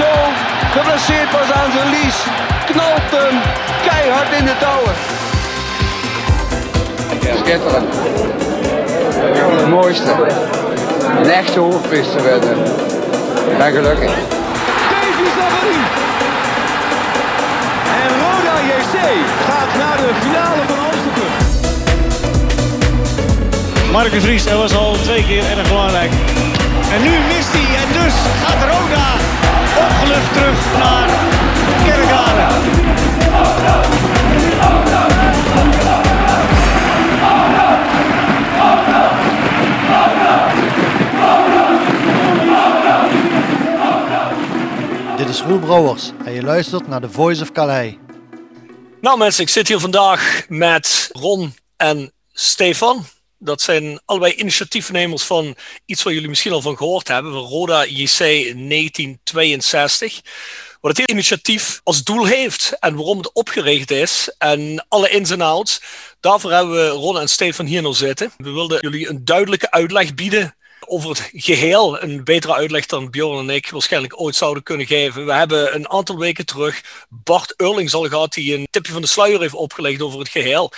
Zo geblesseerd was aan zijn lies, knalt hem keihard in de touwen. Schitterend. Het mooiste. Een echte hoofdpriester werden. Ik ben gelukkig. Davy Savary. En Roda JC gaat naar de finale van Amsterdam. Marcus Ries, dat was al twee keer erg belangrijk. En nu mist hij. En dus gaat Roda opgelucht terug naar Kerkrade. Dit is Roel Brouwers en je luistert naar The Voice of Calais. Nou mensen, ik zit hier vandaag met Ron en Stefan. Dat zijn allebei initiatiefnemers van iets waar jullie misschien al van gehoord hebben, van Roda JC 1962. Wat het initiatief als doel heeft en waarom het opgericht is en alle ins en outs. Daarvoor hebben we Ron en Stefan hier nog zitten. We wilden jullie een duidelijke uitleg bieden over het geheel. Een betere uitleg dan Bjorn en ik waarschijnlijk ooit zouden kunnen geven. We hebben een aantal weken terug Bart Eurlings al gehad die een tipje van de sluier heeft opgelegd over het geheel.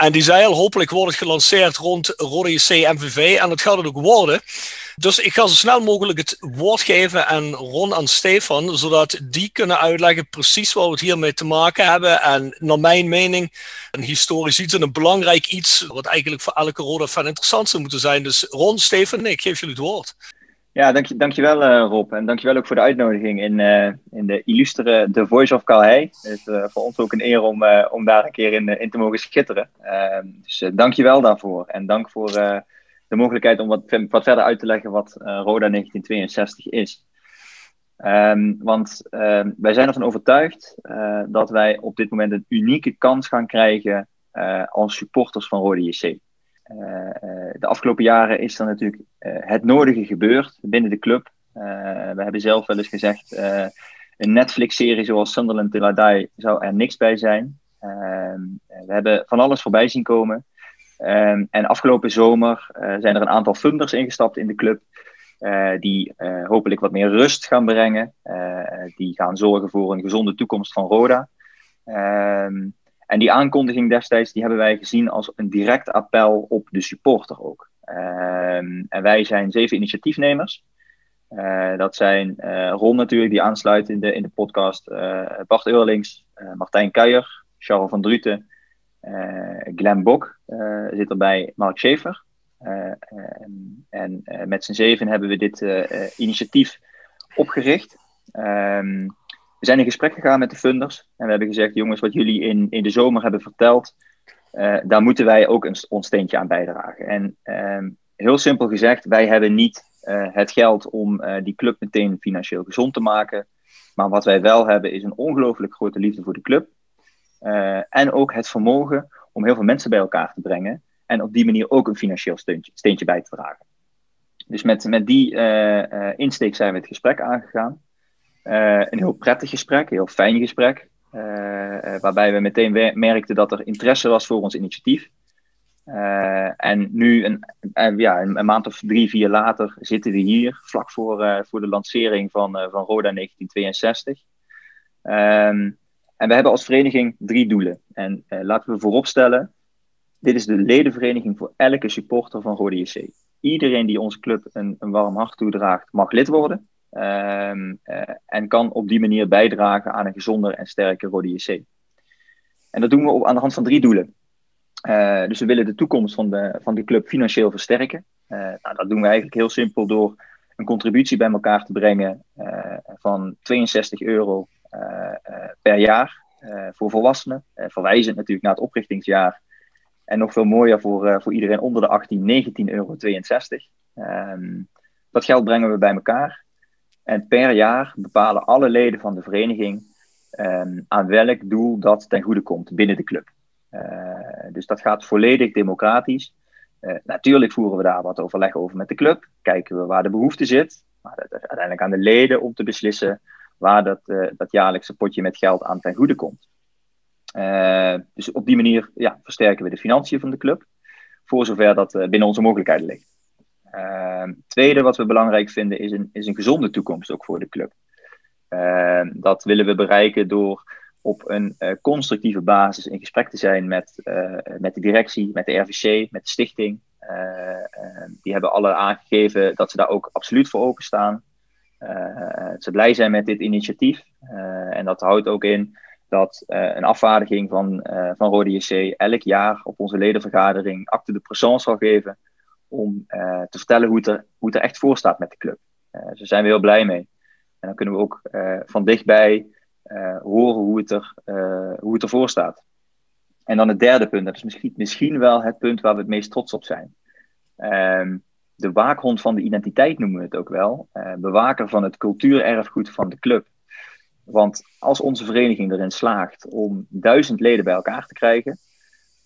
En die zei al, hopelijk wordt het gelanceerd rond Rode JC MVV. En dat gaat het ook worden. Dus ik ga zo snel mogelijk het woord geven aan Ron en Stefan, zodat die kunnen uitleggen precies waar we het hiermee te maken hebben. En naar mijn mening een historisch iets en een belangrijk iets, wat eigenlijk voor elke Roda fan interessant zou moeten zijn. Dus Ron, Stefan, ik geef jullie het woord. Ja, dank, je- dankjewel eh, Rob. En dankjewel ook voor de uitnodiging in, eh, in de illustere The Voice of Calais. Het is eh, voor ons ook een eer om, om daar een keer in, in te mogen schitteren. Ehm, dus uh, dankjewel daarvoor. En dank voor de mogelijkheid om wat, wat verder uit te leggen wat Roda 1962 is. Ehm, want ehm, wij zijn ervan overtuigd dat wij op dit moment een unieke kans gaan krijgen als supporters van Roda JC. Eh, eh, de afgelopen jaren is er natuurlijk eh, het nodige gebeurd binnen de club. We hebben zelf wel eens gezegd, een Netflix-serie zoals Sunderland Till I zou er niks bij zijn. Ehm, we hebben van alles voorbij zien komen. Ehm, en afgelopen zomer zijn er een aantal funders ingestapt in de club. die hopelijk wat meer rust gaan brengen. Die gaan zorgen voor een gezonde toekomst van Roda. Ehm, en die aankondiging destijds die hebben wij gezien als een direct appel op de supporter ook. Ehm, en wij zijn zeven initiatiefnemers. Eh, dat zijn eh, Ron natuurlijk, die aansluit in de, in de podcast. eh, Bart Eurlings, Martijn Kuijer, Charles van Druten, Glenn Bok zit erbij, Mark Schaefer. Eh, en en met z'n zeven hebben we dit initiatief opgericht. Ehm, we zijn in gesprek gegaan met de funders en we hebben gezegd: jongens, wat jullie in, in de zomer hebben verteld, eh, daar moeten wij ook een, ons steentje aan bijdragen. En ehm, heel simpel gezegd, wij hebben niet eh, het geld om eh, die club meteen financieel gezond te maken. Maar wat wij wel hebben is een ongelooflijk grote liefde voor de club. En ook het vermogen om heel veel mensen bij elkaar te brengen. En op die manier ook een financieel steuntje, steentje bij te dragen. Dus met, met die insteek zijn we het gesprek aangegaan. Eh, een heel prettig gesprek, een heel fijn gesprek. eh, eh, waarbij we meteen merkten dat er interesse was voor ons initiatief. En nu, een, ja, een, maand of drie, vier later, zitten we hier, vlak voor, voor de lancering van, van Roda 1962. Ehm, en we hebben als vereniging drie doelen. En laten we vooropstellen, dit is de ledenvereniging voor elke supporter van Rode JC. Iedereen die onze club een, een warm hart toedraagt, mag lid worden. Ehm, eh, en kan op die manier bijdragen aan een gezonder en sterker Rode JC. En dat doen we op, aan de hand van drie doelen. Eh, dus we willen de toekomst van de, van de club financieel versterken. Eh, nou, dat doen we eigenlijk heel simpel door een contributie bij elkaar te brengen van 62 euro per jaar voor volwassenen. verwijzend natuurlijk naar het oprichtingsjaar. En nog veel mooier voor, voor iedereen onder de 18, 19,62 euro. Um, dat geld brengen we bij elkaar. En per jaar bepalen alle leden van de vereniging um, aan welk doel dat ten goede komt binnen de club. Uh, dus dat gaat volledig democratisch. Uh, natuurlijk voeren we daar wat overleg over met de club. Kijken we waar de behoefte zit. Maar dat is uiteindelijk aan de leden om te beslissen waar dat, uh, dat jaarlijkse potje met geld aan ten goede komt. dus op die manier ja, versterken we de financiën van de club. Voor zover dat binnen onze mogelijkheden ligt. Uh, tweede wat we belangrijk vinden is een, is een gezonde toekomst ook voor de club. Uh, dat willen we bereiken door op een uh, constructieve basis in gesprek te zijn met, uh, met de directie, met de RVC, met de stichting. Ehm, die hebben alle aangegeven dat ze daar ook absoluut voor openstaan. ze blij zijn met dit initiatief. en dat houdt ook in dat een afvaardiging van, van Rode JC elk jaar op onze ledenvergadering acte de présence zal geven om uh, te vertellen hoe het, er, hoe het echt voor staat met de club. Uh, daar zijn we heel blij mee. En dan kunnen we ook uh, van dichtbij horen hoe het, er, hoe het ervoor staat. En dan het derde punt, dat is misschien, misschien wel het punt waar we het meest trots op zijn. Um, de waakhond van de identiteit noemen we het ook wel. bewaker van het cultuurerfgoed van de club. Want als onze vereniging erin slaagt om duizend leden bij elkaar te krijgen,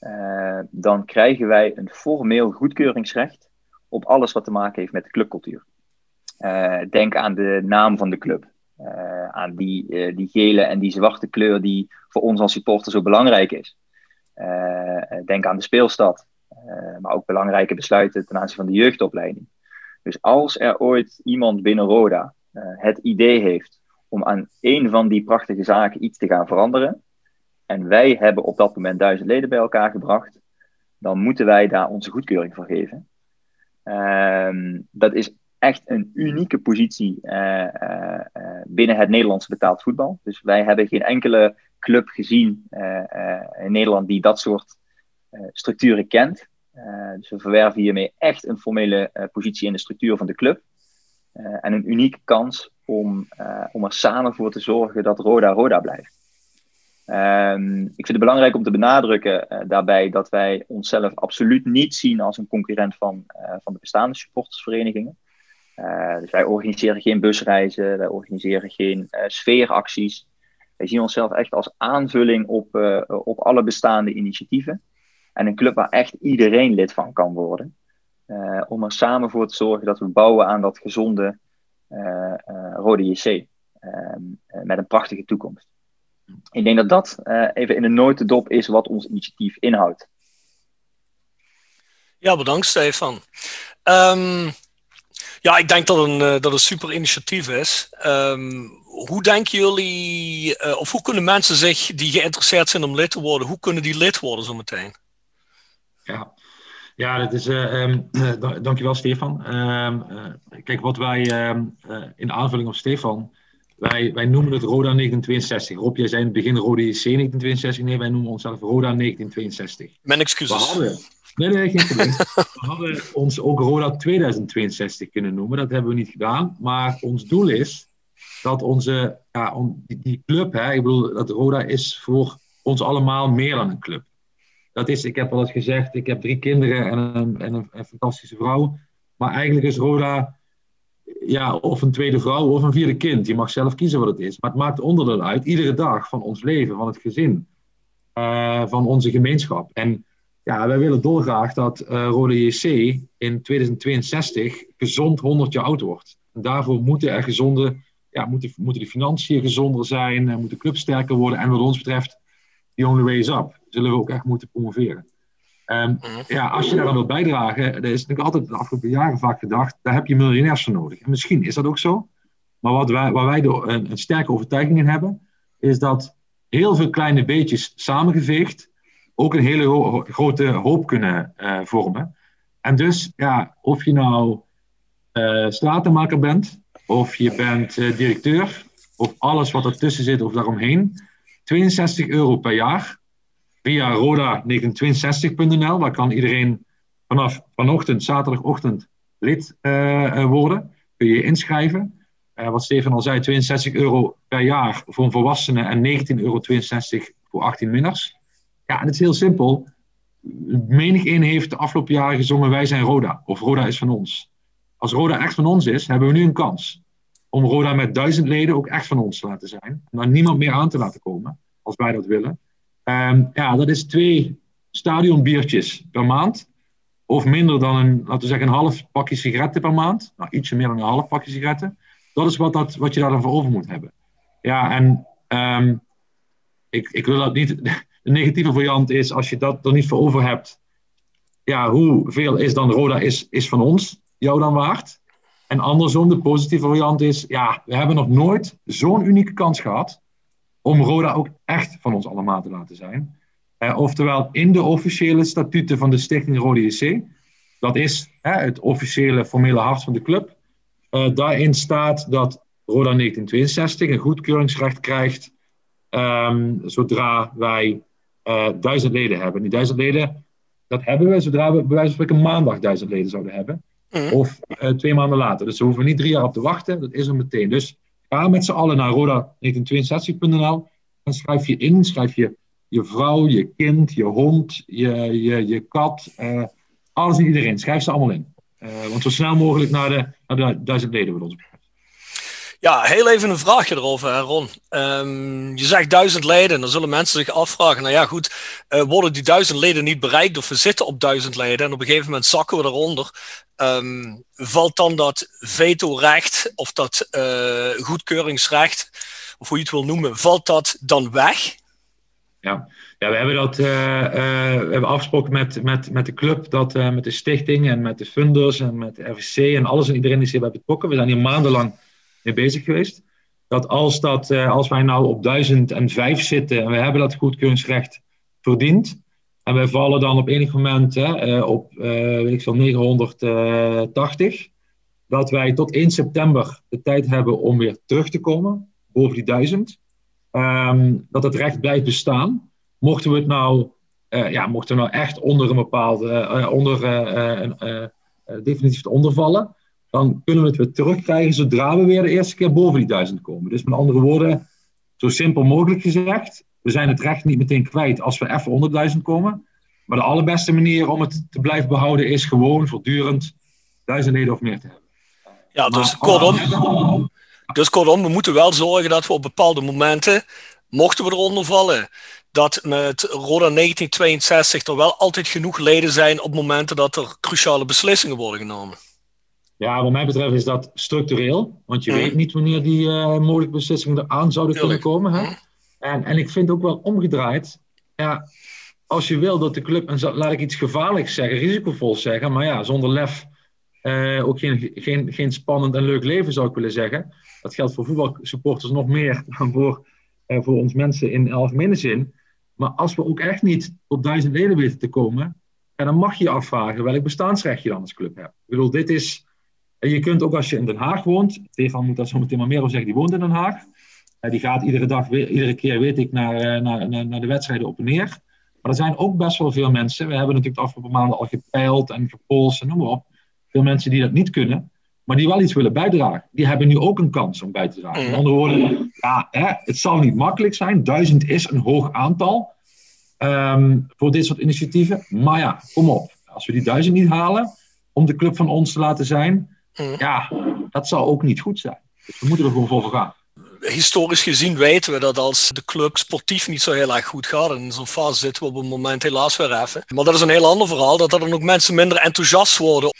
uh, dan krijgen wij een formeel goedkeuringsrecht op alles wat te maken heeft met de clubcultuur. Uh, denk aan de naam van de club. Uh, aan die, die gele en die zwarte kleur die voor ons als supporter zo belangrijk is. denk aan de speelstad. maar ook belangrijke besluiten ten aanzien van de jeugdopleiding. Dus als er ooit iemand binnen Roda het idee heeft om aan een van die prachtige zaken iets te gaan veranderen, en wij hebben op dat moment duizend leden bij elkaar gebracht, dan moeten wij daar onze goedkeuring voor geven. Uh, dat is echt een unieke positie uh, uh, binnen het Nederlandse betaald voetbal. Dus wij hebben geen enkele club gezien in Nederland die dat soort structuren kent. dus we verwerven hiermee echt een formele positie in de structuur van de club. en een unieke kans om, om er samen voor te zorgen dat Roda Roda blijft. Um, ik vind het belangrijk om te benadrukken uh, daarbij dat wij onszelf absoluut niet zien als een concurrent van, uh, van de bestaande supportersverenigingen. Uh, wij organiseren geen busreizen, wij organiseren geen sfeeracties. Wij zien onszelf echt als aanvulling op, op alle bestaande initiatieven. En een club waar echt iedereen lid van kan worden. om er samen voor te zorgen dat we bouwen aan dat gezonde Rode JC. Ehm, met een prachtige toekomst. Ik denk dat dat uh, even in een notendop is wat ons initiatief inhoudt. Ja, bedankt Stefan. Um, ja, ik denk dat een, uh, dat een super initiatief is. Um, hoe denken jullie, uh, of hoe kunnen mensen zich die geïnteresseerd zijn om lid te worden, hoe kunnen die lid worden zometeen? Ja, ja, dat is, uh, um, dankjewel Stefan. Uh, kijk, wat wij in aanvulling op Stefan wij, wij noemen het Roda 1962. Rob, jij zei in het begin Roda JC 1962. Nee, wij noemen onszelf Roda 1962. Mijn excuses. We hadden, nee, nee, geen probleem. we hadden ons ook Roda 2062 kunnen noemen. Dat hebben we niet gedaan. Maar ons doel is dat onze, ja, die, die club, hè, ik bedoel, dat Roda is voor ons allemaal meer dan een club. Dat is, ik heb al eens gezegd, ik heb drie kinderen en een, en een, een fantastische vrouw. Maar eigenlijk is Roda ja, of een tweede vrouw of een vierde kind. Je mag zelf kiezen wat het is. Maar het maakt onderdeel uit, iedere dag van ons leven, van het gezin, uh, van onze gemeenschap. En ja, wij willen dolgraag dat uh, Rode JC in 2062 gezond 100 jaar oud wordt. En daarvoor moeten er gezonde, ja, moeten, moeten de financiën gezonder zijn, moet de club sterker worden. En wat ons betreft, the only way up. Zullen we ook echt moeten promoveren. Um, ja, als je daar dan wil bijdragen, er is natuurlijk altijd de afgelopen jaren vaak gedacht, daar heb je miljonairs voor nodig. En misschien is dat ook zo. Maar wat wij, waar wij de, een, een, sterke overtuiging in hebben, is dat heel veel kleine beetjes samengeveegd ook een hele ho grote hoop kunnen uh, vormen. En dus, ja, of je nou uh, stratenmaker bent, of je bent eh, directeur, of alles wat ertussen zit of daaromheen. 62 euro per jaar via roda1962.nl. Daar kan iedereen vanaf vanochtend, zaterdagochtend, lid eh, eh, worden. Kun je je inschrijven. Eh, wat Stefan al zei, 62 euro per jaar voor een volwassene en 19,62 euro voor 18 minners. Ja, en het is heel simpel. Menig een heeft de afgelopen jaren gezongen Wij zijn Roda, of Roda is van ons. Als Roda echt van ons is, hebben we nu een kans om Roda met duizend leden ook echt van ons te laten zijn. En daar niemand meer aan te laten komen, als wij dat willen. Ehm, ja, dat is twee stadionbiertjes per maand. Of minder dan een, laten we zeggen, een half pakje sigaretten per maand. Nou, ietsje meer dan een half pakje sigaretten. Dat is wat, dat, wat je daar dan voor over moet hebben. Ja, en um, ik, ik wil dat niet. De negatieve variant is, als je dat er niet voor over hebt. Ja, hoeveel is dan Roda is, is van ons jou dan waard? En andersom, de positieve variant is, ja, we hebben nog nooit zo'n unieke kans gehad om Roda ook echt van ons allemaal te laten zijn. Uh, oftewel, in de officiële statuten van de Stichting Rode JC, dat is het officiële formele hart van de club, uh, daarin staat dat Roda 1962 een goedkeuringsrecht krijgt um, zodra wij uh, duizend leden hebben. Die duizend leden, dat hebben we zodra we bij wijze van spreken maandag duizend leden zouden hebben. Mm. Of twee maanden later. Dus we hoeven niet drie jaar op te wachten, dat is er meteen. Dus Ga met z'n allen naar roda1962.nl en schrijf je in, schrijf je je vrouw, je kind, je hond, je, je, je kat, uh, alles en iedereen. Schrijf ze allemaal in. Uh, want zo snel mogelijk naar de, naar de duizend leden wat ons. Ja, heel even een vraagje erover, Ron. Um, je zegt duizend leden, dan zullen mensen zich afvragen, nou ja goed, uh, worden die duizend leden niet bereikt of we zitten op duizend leden en op een gegeven moment zakken we eronder. Um, valt dan dat veto-recht of dat uh, goedkeuringsrecht, of hoe je het wil noemen, valt dat dan weg? Ja, ja we hebben dat uh, we hebben afgesproken met, met, met de club, dat, met de stichting en met de funders en met de RVC en alles en iedereen die zich bij betrokken. We zijn hier maandenlang mee bezig geweest. Dat als, dat, uh, als wij nou op 1005 zitten en we hebben dat goedkeuringsrecht verdiend. En wij vallen dan op enig moment hè, uh, op uh, weet ik veel, 980. Dat wij tot 1 september de tijd hebben om weer terug te komen boven die 1000. Um, ehm, dat het recht blijft bestaan. Mochten we het nou, ja, mochten we nou echt onder een bepaalde, onder een, definitief ondervallen dan kunnen we het weer terugkrijgen zodra we weer de eerste keer boven die duizend komen. Dus met andere woorden, zo simpel mogelijk gezegd, we zijn het recht niet meteen kwijt als we even onder duizend komen. Maar de allerbeste manier om het te blijven behouden is gewoon voortdurend duizend leden of meer te hebben. Ja, dus kortom, dus kortom, we moeten wel zorgen dat we op bepaalde momenten, mochten we eronder vallen, dat met Roda 1962 er wel altijd genoeg leden zijn op momenten dat er cruciale beslissingen worden genomen. Ja, wat mij betreft is dat structureel. Want je weet niet wanneer die uh, mogelijke beslissingen eraan zouden kunnen komen. Hè? En, en ik vind ook wel omgedraaid. Ja, als je wil dat de club, en laat ik iets gevaarlijks zeggen, risicovol zeggen, maar ja, zonder lef uh, ook geen, geen, geen spannend en leuk leven zou ik willen zeggen. Dat geldt voor voetbalsupporters nog meer dan voor, uh, voor ons mensen in algemene zin. Maar als we ook echt niet tot duizend leden weten te komen, dan mag je je afvragen welk bestaansrecht je dan als club hebt. Ik bedoel, dit is en je kunt ook als je in Den Haag woont, Stefan moet daar zo meteen maar meer over zeggen, die woont in Den Haag. Uh, die gaat iedere dag, weer, iedere keer weet ik, naar, uh, naar, naar, naar, de wedstrijden op en neer. Maar er zijn ook best wel veel mensen, we hebben natuurlijk de afgelopen maanden al gepeild en gepolst en noem maar op. Veel mensen die dat niet kunnen, maar die wel iets willen bijdragen. Die hebben nu ook een kans om bij te dragen. Met andere woorden, ja, hè, het zal niet makkelijk zijn. Duizend is een hoog aantal um, voor dit soort initiatieven. Maar ja, kom op. Als we die duizend niet halen om de club van ons te laten zijn, Mm. Ja, dat zou ook niet goed zijn. Dus we moeten er gewoon voor gaan historisch gezien weten we dat als de club sportief niet zo heel erg goed gaat, en in zo'n fase zitten we op een moment helaas weer even. Maar dat is een heel ander verhaal, dat er dan ook mensen minder enthousiast worden,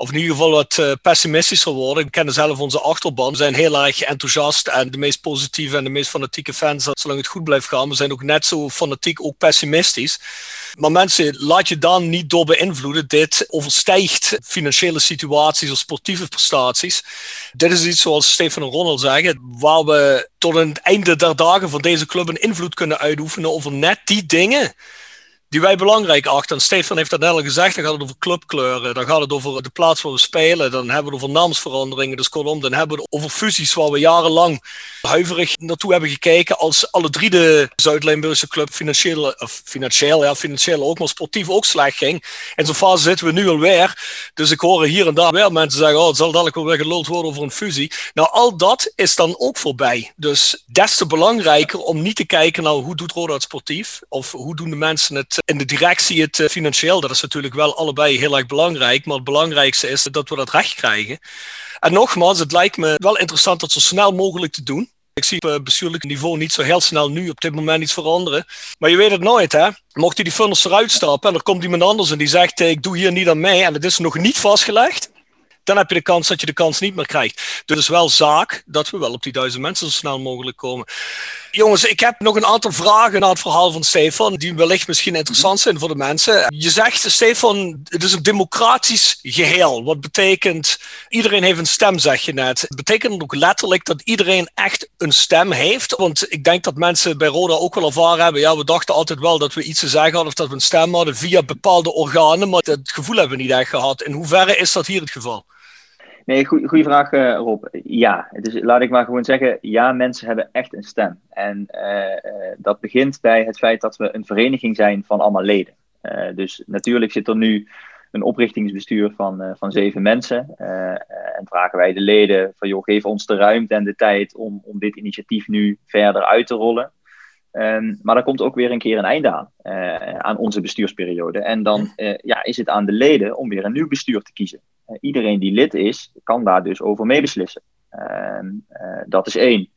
of in ieder geval wat uh, pessimistischer worden. We kennen zelf onze achterban, we zijn heel erg enthousiast en de meest positieve en de meest fanatieke fans, zolang het goed blijft gaan, we zijn ook net zo fanatiek, ook pessimistisch. Maar mensen, laat je dan niet door beïnvloeden. Dit overstijgt financiële situaties of sportieve prestaties. Dit is iets zoals Stefan en Ronald zeggen, waar we tot het einde der dagen van deze club een invloed kunnen uitoefenen over net die dingen die wij belangrijk achten. En Stefan heeft dat net al gezegd, dan gaat het over clubkleuren, dan gaat het over de plaats waar we spelen, dan hebben we het over naamsveranderingen, dus kortom, dan hebben we het over fusies waar we jarenlang huiverig naartoe hebben gekeken als alle drie de Zuid-Limburgse club financieel, of financieel, ja, financieel ook, maar sportief ook slecht ging. In zo'n fase zitten we nu alweer. Dus ik hoor hier en daar weer mensen zeggen, oh, het zal dadelijk wel weer geluld worden over een fusie. Nou, al dat is dan ook voorbij. Dus des te belangrijker om niet te kijken naar hoe doet Roda het sportief, of hoe doen de mensen het in de directie het eh, financieel. Dat is natuurlijk wel allebei heel erg belangrijk, maar het belangrijkste is dat we dat recht krijgen. En nogmaals, het lijkt me wel interessant dat zo snel mogelijk te doen. Ik zie op bestuurlijk niveau niet zo heel snel nu op dit moment iets veranderen. Maar je weet het nooit, hè? Mocht die funnels eruit stappen en er komt iemand anders en die zegt: Ik doe hier niet aan mee en het is nog niet vastgelegd dan heb je de kans dat je de kans niet meer krijgt. Dus het is wel zaak dat we wel op die duizend mensen zo snel mogelijk komen. Jongens, ik heb nog een aantal vragen naar het verhaal van Stefan, die wellicht misschien interessant zijn voor de mensen. Je zegt, Stefan, het is een democratisch geheel. Wat betekent, iedereen heeft een stem, zeg je net. Het betekent ook letterlijk dat iedereen echt een stem heeft. Want ik denk dat mensen bij Roda ook wel ervaren hebben, ja, we dachten altijd wel dat we iets te zeggen hadden of dat we een stem hadden via bepaalde organen, maar dat gevoel hebben we niet echt gehad. In hoeverre is dat hier het geval? Nee, goede vraag uh, Rob. Ja, dus laat ik maar gewoon zeggen, ja, mensen hebben echt een stem. En uh, uh, dat begint bij het feit dat we een vereniging zijn van allemaal leden. dus natuurlijk zit er nu een oprichtingsbestuur van, van zeven mensen. en vragen wij de leden van, joh, geef ons de ruimte en de tijd om, om dit initiatief nu verder uit te rollen. Um, maar er komt ook weer een keer een einde aan, aan onze bestuursperiode. En dan ja, is het aan de leden om weer een nieuw bestuur te kiezen. Eh, iedereen die lid is, kan daar dus over meebeslissen. Uh, dat is één.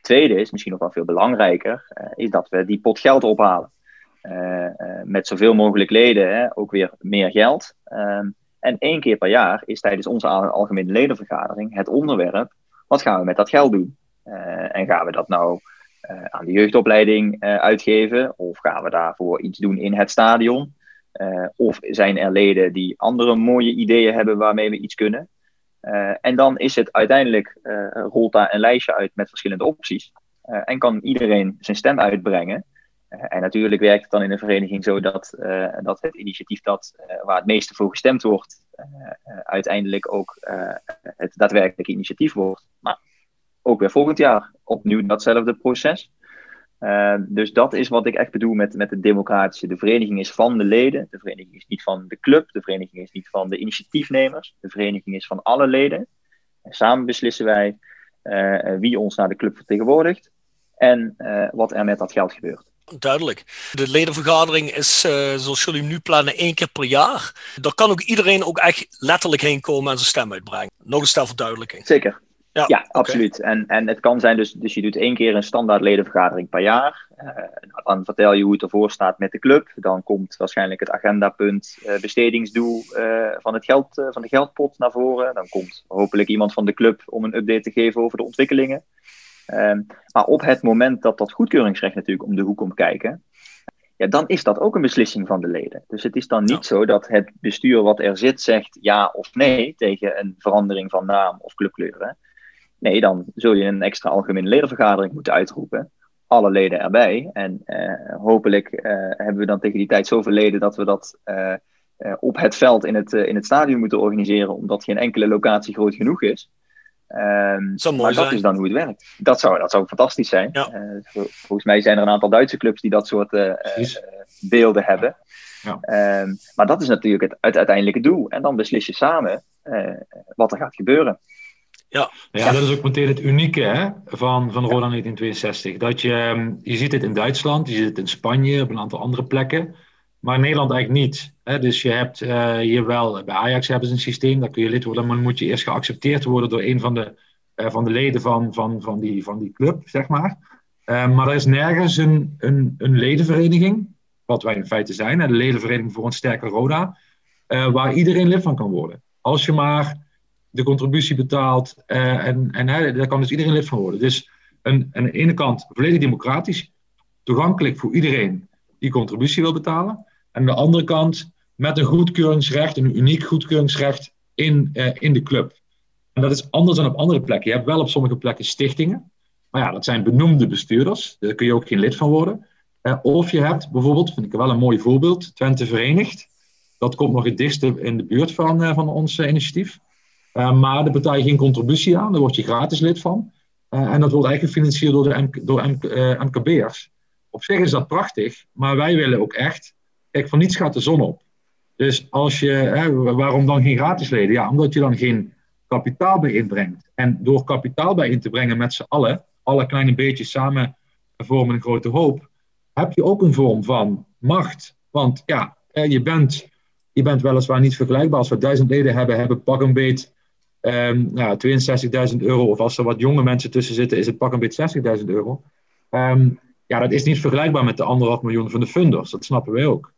Tweede is, misschien nog wel veel belangrijker, uh, is dat we die pot geld ophalen. met zoveel mogelijk leden, hè, ook weer meer geld. Ehm, en één keer per jaar is tijdens onze algemene ledenvergadering het onderwerp: wat gaan we met dat geld doen? en gaan we dat nou aan de jeugdopleiding uitgeven? Of gaan we daarvoor iets doen in het stadion? Uh, of zijn er leden die andere mooie ideeën hebben waarmee we iets kunnen. Uh, en dan is het uiteindelijk, uh, rolt daar een lijstje uit met verschillende opties. en kan iedereen zijn stem uitbrengen. en natuurlijk werkt het dan in een vereniging zo dat, dat het initiatief dat, waar het meeste voor gestemd wordt, uiteindelijk ook het daadwerkelijke initiatief wordt. Maar ook weer volgend jaar opnieuw datzelfde proces. Uh, dus dat is wat ik echt bedoel met, met de democratische. De vereniging is van de leden. De vereniging is niet van de club. De vereniging is niet van de initiatiefnemers. De vereniging is van alle leden. En samen beslissen wij uh, wie ons naar de club vertegenwoordigt. En uh, wat er met dat geld gebeurt. Duidelijk. De ledenvergadering is, zoals jullie nu plannen, één keer per jaar. Daar kan ook iedereen ook echt letterlijk heen komen en zijn stem uitbrengen. Nog een stel verduidelijking. Zeker. Ja, ja absoluut. En, en het kan zijn, dus, dus je doet één keer een standaard ledenvergadering per jaar. Uh, dan vertel je hoe het ervoor staat met de club. Dan komt waarschijnlijk het agendapunt uh, bestedingsdoel uh, van, het geld, van de geldpot naar voren. Dan komt hopelijk iemand van de club om een update te geven over de ontwikkelingen. Ehm, maar op het moment dat dat goedkeuringsrecht natuurlijk om de hoek komt kijken, ja, dan is dat ook een beslissing van de leden. Dus het is dan niet zo dat het bestuur wat er zit zegt ja of nee tegen een verandering van naam of clubkleuren. Nee, dan zul je een extra algemene ledenvergadering moeten uitroepen. Alle leden erbij. En uh, hopelijk uh, hebben we dan tegen die tijd zoveel leden dat we dat uh, op het veld in het, in het stadion moeten organiseren, omdat geen enkele locatie groot genoeg is. Um, zou maar dat zijn. is dan hoe het werkt. Dat zou, dat zou fantastisch zijn. Ja. volgens mij zijn er een aantal Duitse clubs die dat soort beelden hebben. Ja. Um, maar dat is natuurlijk het, het uiteindelijke doel. En dan beslis je samen wat er gaat gebeuren. Ja. ja, dat is ook meteen het unieke hè, van, van Roda 1962. Dat je, ehm, je ziet het in Duitsland, je ziet het in Spanje, op een aantal andere plekken. Maar in Nederland eigenlijk niet. Hè? Dus je hebt uh, hier wel, bij Ajax hebben ze een systeem, daar kun je lid worden, maar dan moet je eerst geaccepteerd worden door een van de, uh, van de leden van, van, van, die, van die club, zeg maar. Uh, maar er is nergens een, een, een ledenvereniging, wat wij in feite zijn, de ledenvereniging voor een sterke Roda, waar iedereen lid van kan worden. Als je maar de contributie betaalt. Uh, en en daar kan dus iedereen lid van worden. Dus een, aan de ene kant volledig democratisch, toegankelijk voor iedereen die contributie wil betalen. En aan de andere kant met een goedkeuringsrecht, een uniek goedkeuringsrecht in, uh, in de club. En dat is anders dan op andere plekken. Je hebt wel op sommige plekken stichtingen. Maar ja, dat zijn benoemde bestuurders. Daar kun je ook geen lid van worden. Eh, of je hebt bijvoorbeeld, vind ik wel een mooi voorbeeld, Twente Verenigd. Dat komt nog het dichtste in de buurt van, eh, van ons eh, initiatief. Eh, maar betaal je geen contributie aan, daar word je gratis lid van. Eh, en dat wordt eigenlijk gefinancierd door de M- door M- eh, MKB'ers. Op zich is dat prachtig, maar wij willen ook echt. Kijk, van niets gaat de zon op. Dus als je, hè, waarom dan geen gratis leden? Ja, omdat je dan geen kapitaal bij inbrengt. En door kapitaal bij in te brengen met z'n allen, alle kleine beetjes samen vormen een grote hoop, heb je ook een vorm van macht. Want ja, je bent, je bent weliswaar niet vergelijkbaar. Als we duizend leden hebben, hebben pak een beet ehm, nou, 62.000 euro. Of als er wat jonge mensen tussen zitten, is het pak een beet 60.000 euro. Ehm, ja, dat is niet vergelijkbaar met de anderhalf miljoen van de funders. Dat snappen wij ook.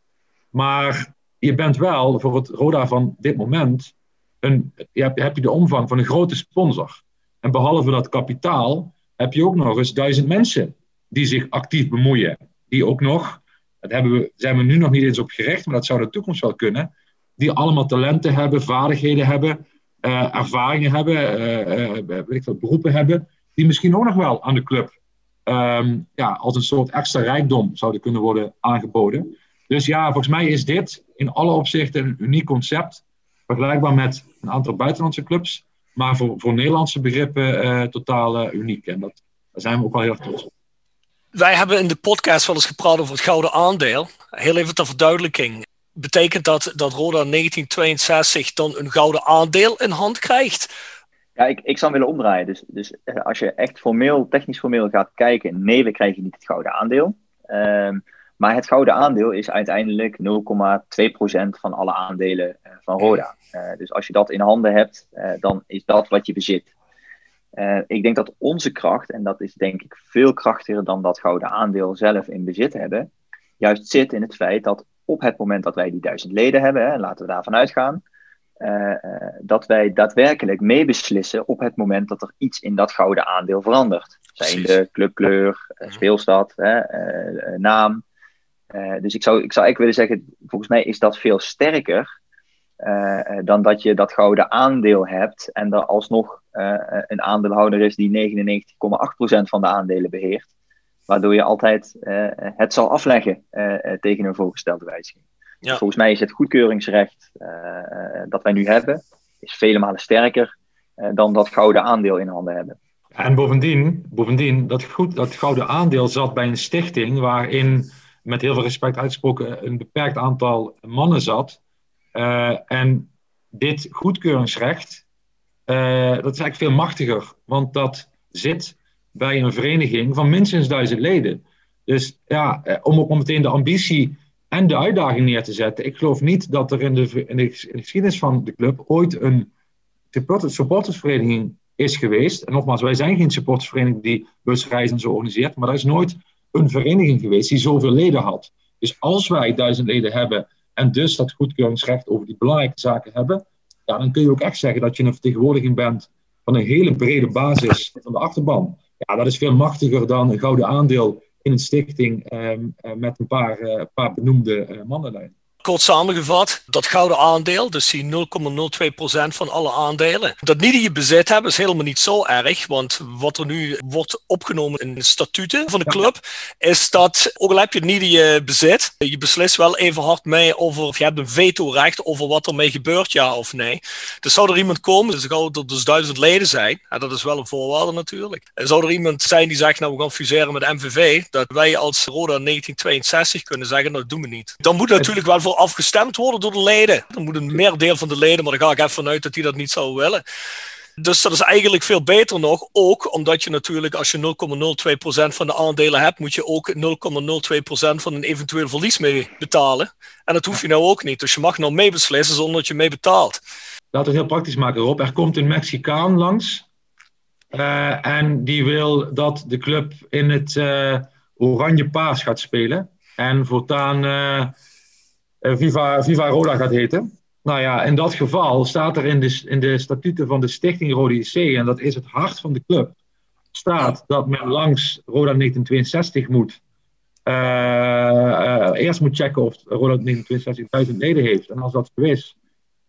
Maar je bent wel voor het Roda van dit moment. Een, je hebt, heb je de omvang van een grote sponsor. En behalve dat kapitaal heb je ook nog eens duizend mensen die zich actief bemoeien. Die ook nog, dat hebben we, zijn we nu nog niet eens op gericht, maar dat zou de toekomst wel kunnen. Die allemaal talenten hebben, vaardigheden hebben, eh, ervaringen hebben, veel, beroepen hebben. Die misschien ook nog wel aan de club ehm, ja, als een soort extra rijkdom zouden kunnen worden aangeboden. Dus ja, volgens mij is dit in alle opzichten een uniek concept. Vergelijkbaar met een aantal buitenlandse clubs. Maar voor, voor Nederlandse begrippen eh, totaal uniek. En dat, daar zijn we ook wel heel erg trots op. Wij hebben in de podcast wel eens gepraat over het gouden aandeel. Heel even ter verduidelijking. Betekent dat dat Roda 1962 dan een gouden aandeel in hand krijgt? Ja, ik, ik zou willen omdraaien. Dus, dus eh, als je echt formeel, technisch formeel gaat kijken, nee, we krijgen niet het gouden aandeel. Ehm, maar het gouden aandeel is uiteindelijk 0,2% van alle aandelen eh, van Roda. Eh, dus als je dat in handen hebt, dan is dat wat je bezit. Ik denk dat onze kracht, en dat is denk ik veel krachtiger dan dat gouden aandeel zelf in bezit hebben, juist zit in het feit dat op het moment dat wij die duizend leden hebben, hè, laten we daarvan uitgaan, eh, eh, dat wij daadwerkelijk meebeslissen op het moment dat er iets in dat gouden aandeel verandert. Zijn de clubkleur, eh, speelstad, hè, naam. Dus ik zou, ik zou eigenlijk willen zeggen, volgens mij is dat veel sterker dan dat je dat gouden aandeel hebt en er alsnog een aandeelhouder is die 99,8% van de aandelen beheert. Waardoor je altijd eh, het zal afleggen eh, eh, tegen een voorgestelde wijziging. Ja. Dus volgens mij is het goedkeuringsrecht dat wij nu hebben, is vele malen sterker eh, dan dat gouden aandeel in handen hebben. En bovendien, bovendien dat, goed, dat gouden aandeel zat bij een stichting waarin, met heel veel respect uitgesproken, een beperkt aantal mannen zat. Eh, en dit goedkeuringsrecht, eh, dat is eigenlijk veel machtiger, want dat zit bij een vereniging van minstens duizend leden. Dus ja, eh, om ook meteen de ambitie en de uitdaging neer te zetten. Ik geloof niet dat er in de, in de, geschiedenis van de club ooit een supporters- supportersvereniging is geweest. En nogmaals, wij zijn geen supportersvereniging die busreizen zo organiseert, maar er is nooit een vereniging geweest die zoveel leden had. Dus als wij duizend leden hebben en dus dat goedkeuringsrecht over die belangrijke zaken hebben, ja, dan kun je ook echt zeggen dat je een vertegenwoordiging bent van een hele brede basis van de achterban. Ja, dat is veel machtiger dan een gouden aandeel in een stichting ehm, eh, met een paar, eh, paar benoemde eh, mannenlijnen. Kort samengevat, dat gouden aandeel, dus die 0,02% van alle aandelen, dat niet in je bezit hebben is helemaal niet zo erg, want wat er nu wordt opgenomen in de statuten van de club, is dat, ook al heb je het niet in je bezit, je beslist wel even hard mee over, of je hebt een vetorecht over wat ermee gebeurt, ja of nee. Dus zou er iemand komen, dus zou er dus duizend leden zijn, en dat is wel een voorwaarde natuurlijk. En zou er iemand zijn die zegt, nou we gaan fuseren met MVV, dat wij als Roda 1962 kunnen zeggen, nou dat doen we niet. Dan moet natuurlijk wel voor afgestemd worden door de leden. Dan moet een meerdeel van de leden, maar daar ga ik even vanuit dat die dat niet zouden willen. Dus dat is eigenlijk veel beter nog. Ook omdat je natuurlijk, als je 0,02% van de aandelen hebt, moet je ook 0,02% van een eventueel verlies mee betalen. En dat hoef je nou ook niet. Dus je mag nou meebeslissen zonder dat je mee betaalt. Laten we het heel praktisch maken, Rob. Er komt een Mexicaan langs. eh, en die wil dat de club in het eh, oranje-paars gaat spelen. En voortaan eh, Viva, Viva Roda gaat heten. Nou ja, in dat geval staat er in de, in de statuten van de stichting Rode IC, en dat is het hart van de club, staat dat men langs Roda 1962 moet. eh, eh, eerst moet checken of Roda 1962 duizend leden heeft. En als dat zo is,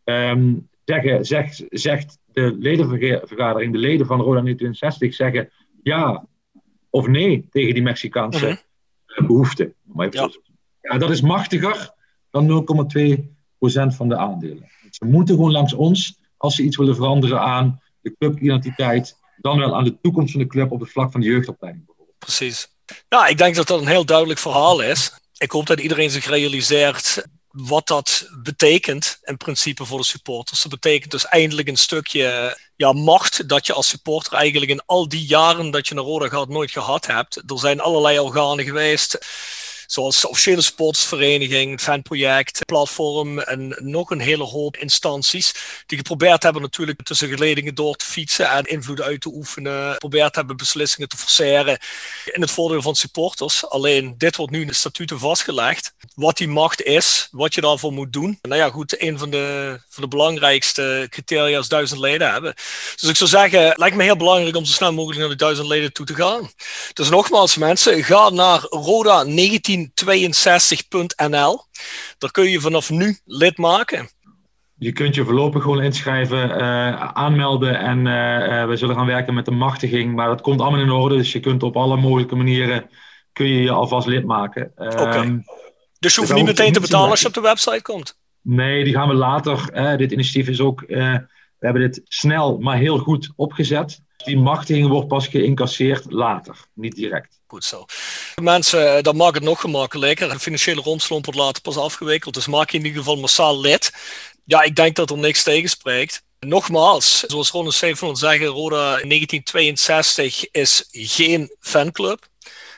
ehm, zeggen, zegt, zegt de ledenvergadering, de leden van Roda 1960 zeggen ja of nee tegen die Mexicaanse Mhm. behoefte. Maar ja. ja, dat is machtiger dan 0,2% van de aandelen. Ze moeten gewoon langs ons, als ze iets willen veranderen aan de clubidentiteit, dan wel aan de toekomst van de club op het vlak van de jeugdopleiding bijvoorbeeld. Precies. Ja, ik denk dat dat een heel duidelijk verhaal is. Ik hoop dat iedereen zich realiseert wat dat betekent in principe voor de supporters. Dat betekent dus eindelijk een stukje ja, macht dat je als supporter eigenlijk in al die jaren dat je naar Roda gaat nooit gehad hebt. Er zijn allerlei organen geweest zoals de officiële sportsvereniging, fanproject, platform en nog een hele hoop instanties die geprobeerd hebben natuurlijk tussen geledingen door te fietsen en invloed uit te oefenen, geprobeerd hebben beslissingen te forceren in het voordeel van supporters. Alleen dit wordt nu in de statuten vastgelegd. Wat die macht is, wat je daarvoor moet doen. Nou ja, goed, een van de, van de belangrijkste criteria is duizend leden hebben. Dus ik zou zeggen, lijkt me heel belangrijk om zo snel mogelijk naar de duizend leden toe te gaan. Dus nogmaals mensen, ga naar Roda 19 1962.nl. Daar kun je vanaf nu lid maken. Je kunt je voorlopig gewoon inschrijven, uh, aanmelden en uh, we zullen gaan werken met de machtiging. Maar dat komt allemaal in orde, dus je kunt op alle mogelijke manieren kun je, je alvast lid maken. Oké. Okay. Dus je hoeft niet meteen te betalen als je op de website komt? Nee, die gaan we later. dit initiatief is ook, we hebben dit snel, maar heel goed opgezet. Die machtiging wordt pas geïncasseerd later, niet direct. Goed zo. Mensen, eh, dat maakt het nog gemakkelijker. De financiële romslomp wordt later pas afgewikkeld. Dus maak je in ieder geval massaal lid. Ja, ik denk dat er niks tegen spreekt. Nogmaals, zoals Ron en Stefan zeggen, Roda in 1962 is geen fanclub.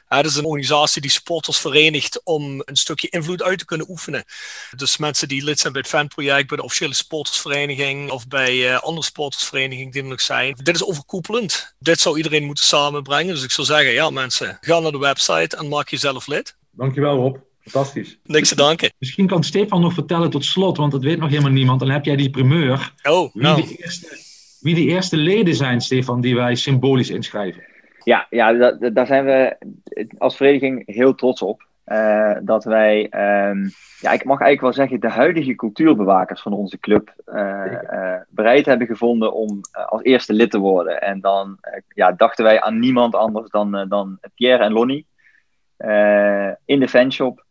Het is een organisatie die supporters verenigt om een stukje invloed uit te kunnen oefenen. Dus mensen die lid zijn bij het fanproject, bij de officiële sportersvereniging of bij uh, andere sportersverenigingen die er nog zijn. Dit is overkoepelend. Dit zou iedereen moeten samenbrengen. Dus ik zou zeggen, ja mensen, ga naar de website en maak jezelf lid. Dankjewel Rob. Fantastisch. Niks te danken. Misschien kan Stefan nog vertellen tot slot, want dat weet nog helemaal niemand. Dan heb jij die primeur. Oh, nou. Wie de eerste, wie de eerste leden zijn, Stefan, die wij symbolisch inschrijven. Ja, ja daar zijn we als vereniging heel trots op. Uh, dat wij, um, ja, ik mag eigenlijk wel zeggen, de huidige cultuurbewakers van onze club uh, uh, bereid hebben gevonden om als eerste lid te worden. En dan ja, dachten wij aan niemand anders dan, dan Pierre en Lonnie in de fanshop.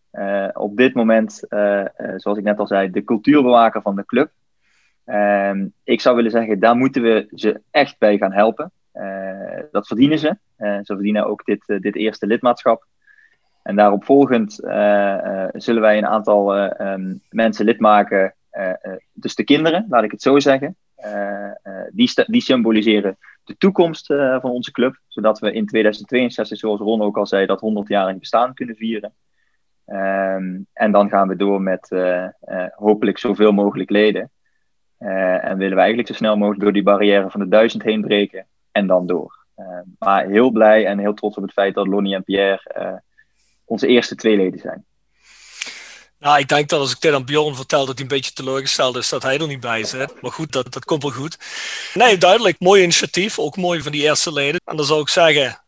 op dit moment, zoals ik net al zei, de cultuurbewaker van de club. Ehm, ik zou willen zeggen, daar moeten we ze echt bij gaan helpen. Eh, dat verdienen ze. Eh, ze verdienen ook dit, eh, dit eerste lidmaatschap. En daarop volgend zullen wij een aantal um, mensen lid maken. dus de kinderen, laat ik het zo zeggen. die, die symboliseren de toekomst van onze club. Zodat we in 2062, zoals Ron ook al zei, dat 100-jarig bestaan kunnen vieren. Um, en dan gaan we door met hopelijk zoveel mogelijk leden. En willen we eigenlijk zo snel mogelijk door die barrière van de duizend heen breken en dan door. Uh, maar heel blij en heel trots op het feit dat Lonnie en Pierre uh, onze eerste twee leden zijn. Nou, ik denk dat als ik dit aan Bjorn vertel, dat hij een beetje teleurgesteld is dat hij er niet bij zit. Maar goed, dat, dat komt wel goed. Nee, duidelijk. Mooi initiatief. Ook mooi van die eerste leden. En dan zou ik zeggen,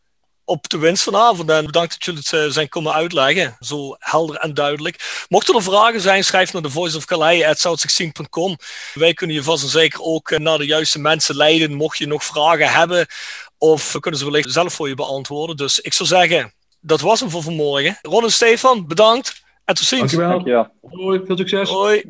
op de winst vanavond. En bedankt dat jullie het eh, zijn komen uitleggen. Zo helder en duidelijk. Mochten er vragen zijn, schrijf naar de Voice of Calais.south16.com. Wij kunnen je vast en zeker ook eh, naar de juiste mensen leiden. Mocht je nog vragen hebben, of we kunnen ze wellicht zelf voor je beantwoorden. Dus ik zou zeggen, dat was hem voor vanmorgen. Ron en Stefan, bedankt. En tot ziens. Dankjewel. Dankjewel. Hoi, veel succes. Hoi.